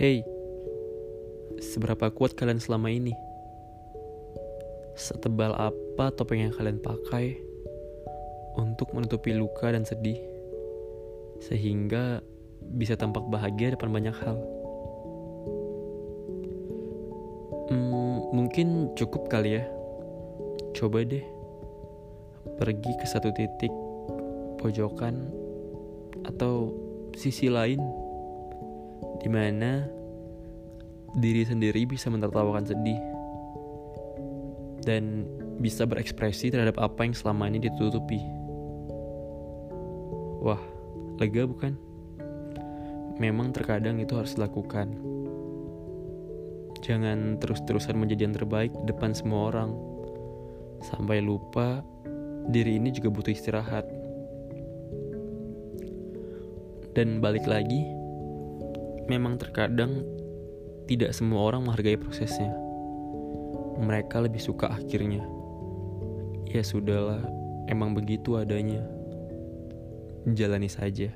Hey, seberapa kuat kalian selama ini? Setebal apa topeng yang kalian pakai untuk menutupi luka dan sedih, sehingga bisa tampak bahagia depan banyak hal? Hmm, mungkin cukup kali ya. Coba deh pergi ke satu titik pojokan atau sisi lain di mana diri sendiri bisa menertawakan sedih dan bisa berekspresi terhadap apa yang selama ini ditutupi. Wah, lega bukan? Memang terkadang itu harus dilakukan. Jangan terus-terusan menjadi yang terbaik depan semua orang. Sampai lupa diri ini juga butuh istirahat. Dan balik lagi, memang terkadang tidak semua orang menghargai prosesnya. Mereka lebih suka akhirnya. Ya sudahlah, emang begitu adanya. Jalani saja.